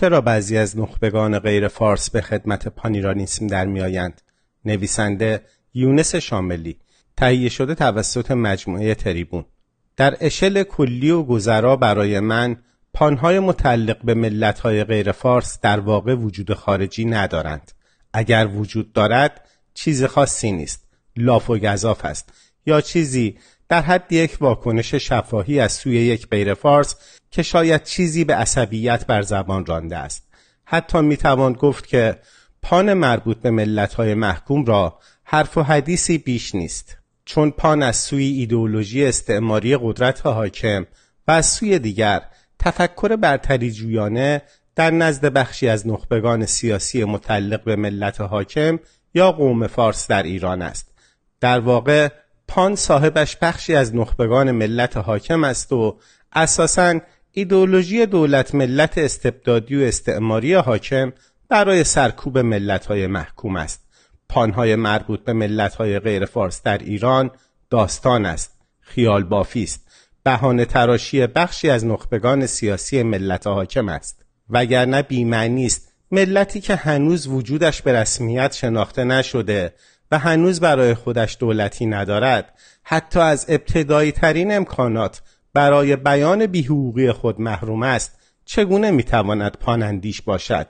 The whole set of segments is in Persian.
چرا بعضی از نخبگان غیر فارس به خدمت پانیرانیسم در میآیند؟ نویسنده یونس شاملی تهیه شده توسط مجموعه تریبون. در اشل کلی و گذرا برای من پانهای متعلق به ملتهای غیر فارس در واقع وجود خارجی ندارند. اگر وجود دارد چیز خاصی نیست. لاف و گذاف است. یا چیزی در حد یک واکنش شفاهی از سوی یک غیر فارس که شاید چیزی به عصبیت بر زبان رانده است. حتی می‌توان گفت که پان مربوط به ملتهای محکوم را حرف و حدیثی بیش نیست چون پان از سوی ایدئولوژی استعماری قدرت حاکم و از سوی دیگر تفکر برتری جویانه در نزد بخشی از نخبگان سیاسی متعلق به ملت حاکم یا قوم فارس در ایران است. در واقع پان صاحبش بخشی از نخبگان ملت حاکم است و اساساً ایدئولوژی دولت ملت استبدادی و استعماری حاکم برای سرکوب ملت‌های محکوم است. پانهای مربوط به ملت‌های غیر فارس در ایران داستان است خیال بافی است. بهانه تراشی بخشی از نخبگان سیاسی ملت حاکم است. وگرنه بیمعنی است. ملتی که هنوز وجودش به رسمیت شناخته نشده و هنوز برای خودش دولتی ندارد. حتی از ابتدایی ترین امکانات برای بیان بیحقوقی خود محروم است. چگونه می‌تواند پانندیش باشد؟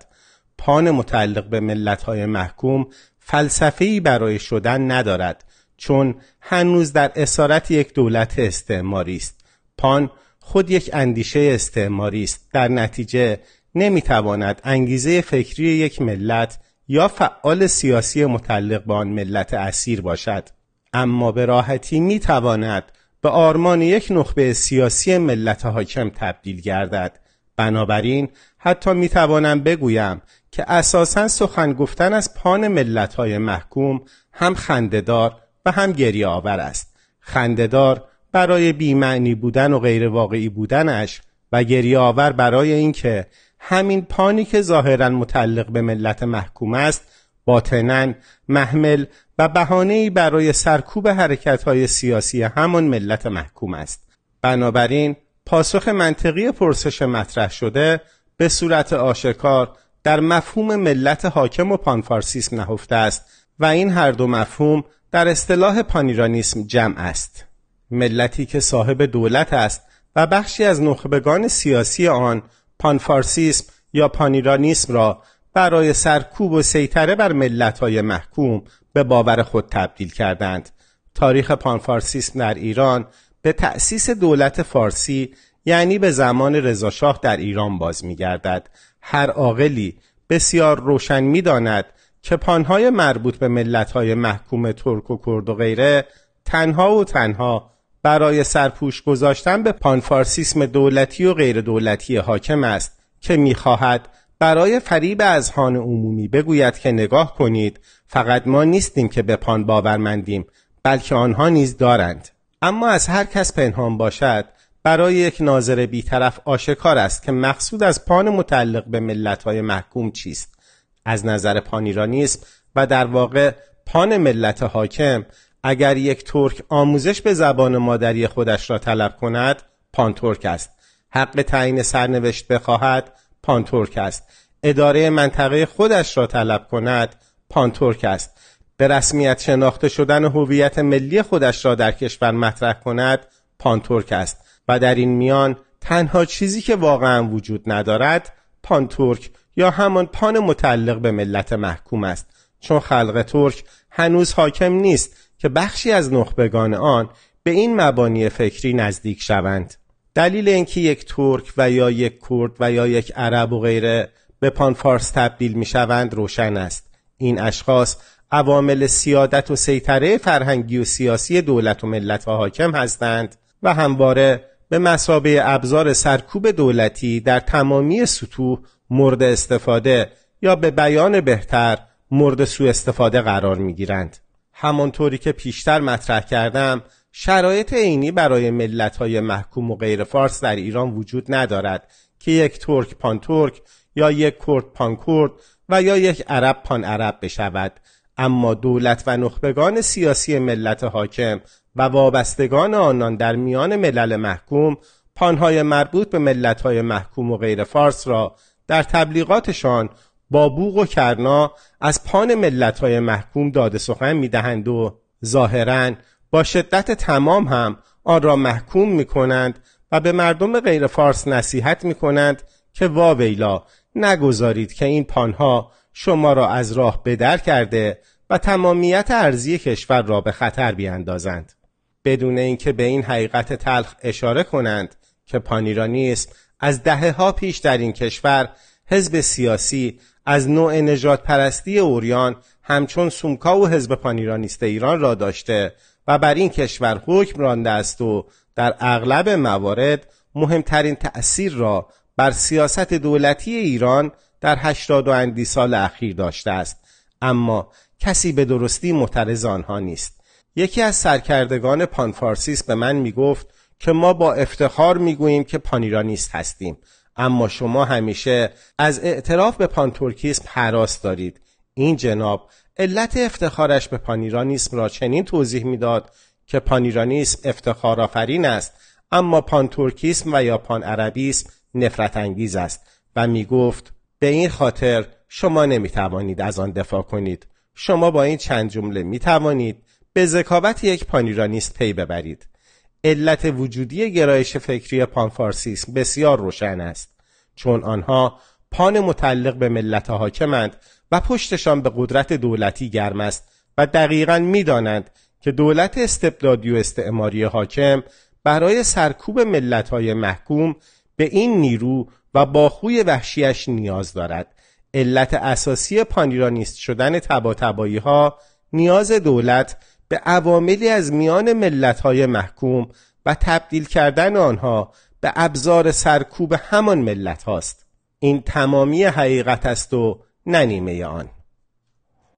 پان متعلق به ملتهای محکوم فلسفه‌ای برای شدن ندارد چون هنوز در اسارت یک دولت استعماری است. پان خود یک اندیشه استعماری است. در نتیجه نمی‌تواند انگیزه فکری یک ملت یا فعال سیاسی متعلق به آن ملت اسیر باشد. اما به راحتی می‌تواند به آرمان یک نخبه سیاسی ملت حاکم تبدیل گردد. بنابراین حتی می‌توانم بگویم که اساسا سخن گفتن از پان ملت های محکوم هم خندهدار و هم گریه آور است. خندهدار برای بیمعنی بودن و غیر واقعی بودنش و گریه آور برای اینکه همین پانی که ظاهرا متعلق به ملت محکوم است باطنا محمل و بهانه‌ای برای سرکوب حرکت‌های سیاسی همان ملت محکوم است. بنابراین پاسخ منطقی پرسش مطرح شده به صورت آشکار در مفهوم ملت حاکم و پانفارسیسم نهفته است و این هر دو مفهوم در اصطلاح پانیرانیسم جمع است. ملتی که صاحب دولت است و بخشی از نخبگان سیاسی آن پانفارسیسم یا پانیرانیسم را برای سرکوب و سیطره بر ملت‌های محکوم به باور خود تبدیل کردند. تاریخ پانفارسیسم در ایران به تأسیس دولت فارسی یعنی به زمان رضاشاه در ایران باز می‌گردد. هر عاقلی بسیار روشن می‌داند که پانهای مربوط به ملت‌های محکوم ترک و کرد و غیره تنها و تنها برای سرپوش گذاشتن به پانفارسیسم دولتی و غیر دولتی حاکم است که می‌خواهد برای فریب اذهان عمومی بگوید که نگاه کنید فقط ما نیستیم که به پان باورمندیم بلکه آنها نیز دارند. اما از هر کس پنهان باشد برای یک ناظر بیطرف آشکار است که مقصود از پان متعلق به ملت‌های محکوم چیست. از نظر پانیرانیسم و در واقع پان ملت حاکم اگر یک ترک آموزش به زبان مادری خودش را طلب کند پان ترک است. حق تعیین سرنوشت بخواهد پان ترک است. اداره منطقه خودش را طلب کند پان ترک است. به رسمیت شناخته شدن هویت ملی خودش را در کشور مطرح کند پان ترک است. و در این میان تنها چیزی که واقعا وجود ندارد پان ترک یا همان پان متعلق به ملت محکوم است. چون خلق ترک هنوز حاکم نیست که بخشی از نخبگان آن به این مبانی فکری نزدیک شوند دلیل اینکه یک ترک و یا یک کرد و یا یک عرب و غیره به پان فارس تبدیل می شوند روشن است این اشخاص عوامل سیادت و سیطره فرهنگی و سیاسی دولت و ملت و حاکم هستند و همواره به مسابه ابزار سرکوب دولتی در تمامی سطوح مورد استفاده یا به بیان بهتر مورد سوء استفاده قرار می گیرند. همانطوری که پیشتر مطرح کردم شرایط عینی برای ملت‌های محکوم و غیر فارس در ایران وجود ندارد که یک ترک پان ترک یا یک کرد پان کرد و یا یک عرب پان عرب بشود. اما دولت و نخبگان سیاسی ملت حاکم و وابستگان آنان در میان ملل محکوم پانهای مربوط به ملتهای محکوم و غیر فارس را در تبلیغاتشان با بوغ و کرنا از پان ملتهای محکوم داده سخن می‌دهند و ظاهرا با شدت تمام هم آن را محکوم می کنند و به مردم غیر فارس نصیحت می کنند که واویلا نگذارید که این پانها شما را از راه بدر کرده و تمامیت ارزی کشور را به خطر بیاندازند. بدون اینکه به این حقیقت تلخ اشاره کنند که پانیرانیسم از دهه ها پیش در این کشور حزب سیاسی از نوع نجات پرستی اوریان همچون سومکا و حزب پانیرانیست ایران را داشته و بر این کشور حکم رانده است و در اغلب موارد مهمترین تأثیر را بر سیاست دولتی ایران در هشتاد و اندی سال اخیر داشته است. اما کسی به درستی معترض آنها نیست. یکی از سرکردگان پان‌فارسیسم به من می‌گفت که ما با افتخار می‌گوییم که پان‌ایرانیست هستیم. اما شما همیشه از اعتراف به پان‌تورکیسم هراس دارید. این جناب علت افتخارش به پان‌ایرانیسم را چنین توضیح می‌داد که پان‌ایرانیسم افتخار آفرین است اما پان‌تورکیسم و یا پان عربیسم نفرت انگیز است و می گفت به این خاطر شما نمی توانید از آن دفاع کنید. شما با این چند جمله می توانید به ذکاوت یک پانیرانیست پی ببرید. علت وجودی گرایش فکری پانفارسیسم بسیار روشن است چون آنها پان متعلق به ملت حاکمند و پشتشان به قدرت دولتی گرم است و دقیقا می‌دانند که دولت استبدادی و استعماری حاکم برای سرکوب ملتهای محکوم به این نیرو و با خوی وحشیش نیاز دارد. علت اساسی پانیرانیست شدن تبا ها نیاز دولت به عواملی از میان ملتهای محکوم و تبدیل کردن آنها به ابزار سرکوب همان ملت هاست. این تمامی حقیقت است و نه نیمه آن.